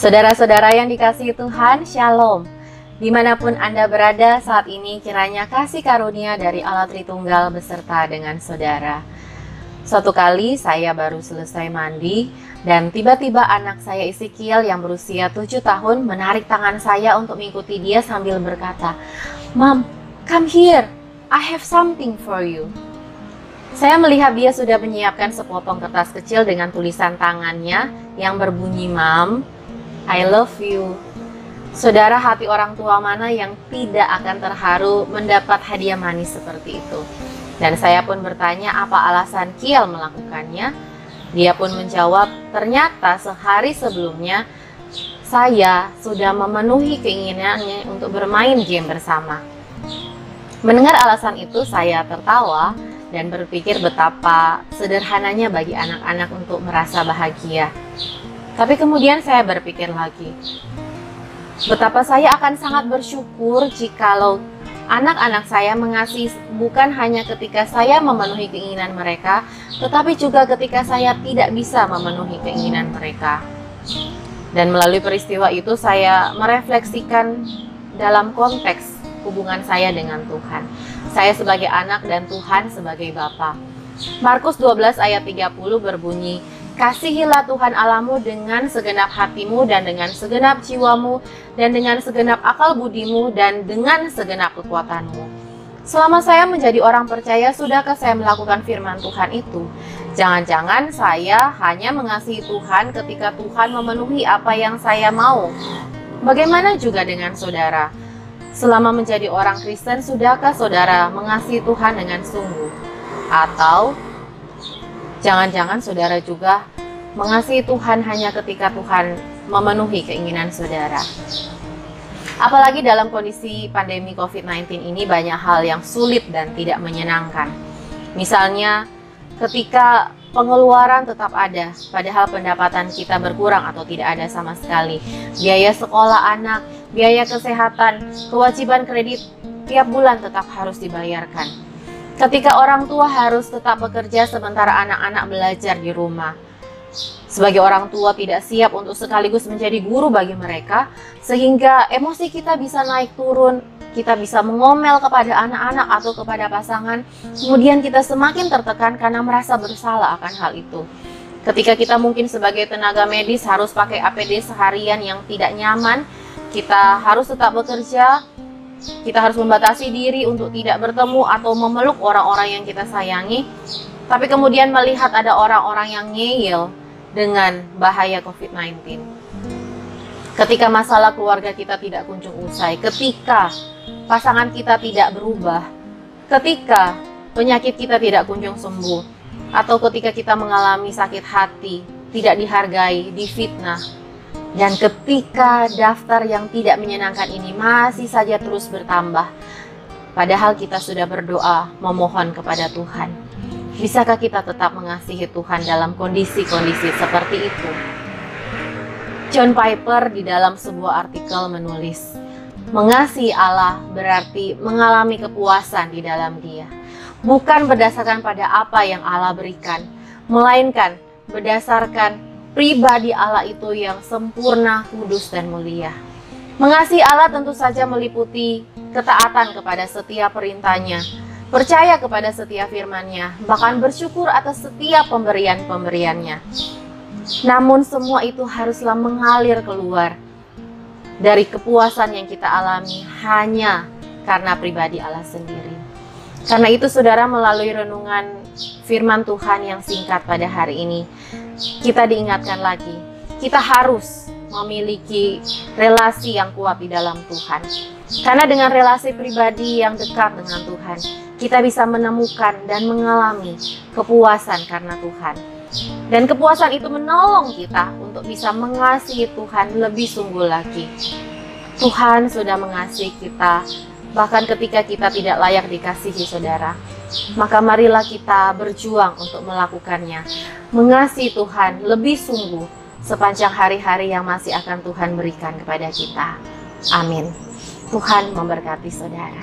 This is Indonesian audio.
Saudara-saudara yang dikasihi Tuhan, Shalom. Di mana pun Anda berada saat ini, kiranya kasih karunia dari Allah Tritunggal beserta dengan saudara. Suatu kali saya baru selesai mandi dan tiba-tiba anak saya Ezekiel yang berusia 7 tahun menarik tangan saya untuk mengikuti dia sambil berkata, Mom, come here, I have something for you. Saya melihat dia sudah menyiapkan sepotong kertas kecil dengan tulisan tangannya yang berbunyi Mom, I love you. Saudara hati orang tua mana yang tidak akan terharu mendapat hadiah manis seperti itu? Dan saya pun bertanya apa alasan Kiel melakukannya. Dia pun menjawab, ternyata sehari sebelumnya saya sudah memenuhi keinginannya untuk bermain game bersama. Mendengar alasan itu, saya tertawa dan berpikir betapa sederhananya bagi anak-anak untuk merasa bahagia. Tapi kemudian saya berpikir lagi, betapa saya akan sangat bersyukur jikalau anak-anak saya mengasihi bukan hanya ketika saya memenuhi keinginan mereka, tetapi juga ketika saya tidak bisa memenuhi keinginan mereka. Dan melalui peristiwa itu saya merefleksikan dalam konteks hubungan saya dengan Tuhan. Saya sebagai anak dan Tuhan sebagai Bapa. Markus 12 ayat 30 berbunyi, Kasihilah Tuhan Allahmu dengan segenap hatimu dan dengan segenap jiwamu dan dengan segenap akal budimu dan dengan segenap kekuatanmu. Selama saya menjadi orang percaya, sudahkah saya melakukan firman Tuhan itu? Jangan-jangan saya hanya mengasihi Tuhan ketika Tuhan memenuhi apa yang saya mau. Bagaimana juga dengan saudara? Selama menjadi orang Kristen, sudahkah saudara mengasihi Tuhan dengan sungguh? Atau Jangan-jangan saudara juga mengasihi Tuhan hanya ketika Tuhan memenuhi keinginan saudara. Apalagi dalam kondisi pandemi COVID-19 ini banyak hal yang sulit dan tidak menyenangkan. Misalnya ketika pengeluaran tetap ada, padahal pendapatan kita berkurang atau tidak ada sama sekali. Biaya sekolah anak, biaya kesehatan, kewajiban kredit tiap bulan tetap harus dibayarkan Ketika orang tua harus tetap bekerja sementara anak-anak belajar di rumah. Sebagai orang tua tidak siap untuk sekaligus menjadi guru bagi mereka, sehingga emosi kita bisa naik turun, kita bisa mengomel kepada anak-anak atau kepada pasangan, kemudian kita semakin tertekan karena merasa bersalah akan hal itu. Ketika kita mungkin sebagai tenaga medis harus pakai APD seharian yang tidak nyaman, kita harus tetap bekerja, kita harus membatasi diri untuk tidak bertemu atau memeluk orang-orang yang kita sayangi. Tapi kemudian melihat ada orang-orang yang ngeyel dengan bahaya COVID-19. Ketika masalah keluarga kita tidak kunjung usai, ketika pasangan kita tidak berubah, ketika penyakit kita tidak kunjung sembuh, atau ketika kita mengalami sakit hati, tidak dihargai, difitnah, dan ketika daftar yang tidak menyenangkan ini masih saja terus bertambah, padahal kita sudah berdoa memohon kepada Tuhan, bisakah kita tetap mengasihi Tuhan dalam kondisi-kondisi seperti itu? John Piper di dalam sebuah artikel menulis, mengasihi Allah berarti mengalami kepuasan di dalam Dia, bukan berdasarkan pada apa yang Allah berikan, melainkan berdasarkan pribadi Allah itu yang sempurna, kudus, dan mulia. Mengasihi Allah tentu saja meliputi ketaatan kepada setiap perintahnya, percaya kepada setiap firman-Nya, bahkan bersyukur atas setiap pemberian-pemberiannya. Namun semua itu haruslah mengalir keluar dari kepuasan yang kita alami hanya karena pribadi Allah sendiri. Karena itu saudara melalui renungan firman Tuhan yang singkat pada hari ini, kita diingatkan lagi, kita harus memiliki relasi yang kuat di dalam Tuhan. Karena dengan relasi pribadi yang dekat dengan Tuhan, kita bisa menemukan dan mengalami kepuasan karena Tuhan. Dan kepuasan itu menolong kita untuk bisa mengasihi Tuhan lebih sungguh lagi. Tuhan sudah mengasihi kita, bahkan ketika kita tidak layak dikasihi saudara maka marilah kita berjuang untuk melakukannya. Mengasihi Tuhan lebih sungguh sepanjang hari-hari yang masih akan Tuhan berikan kepada kita. Amin. Tuhan memberkati saudara.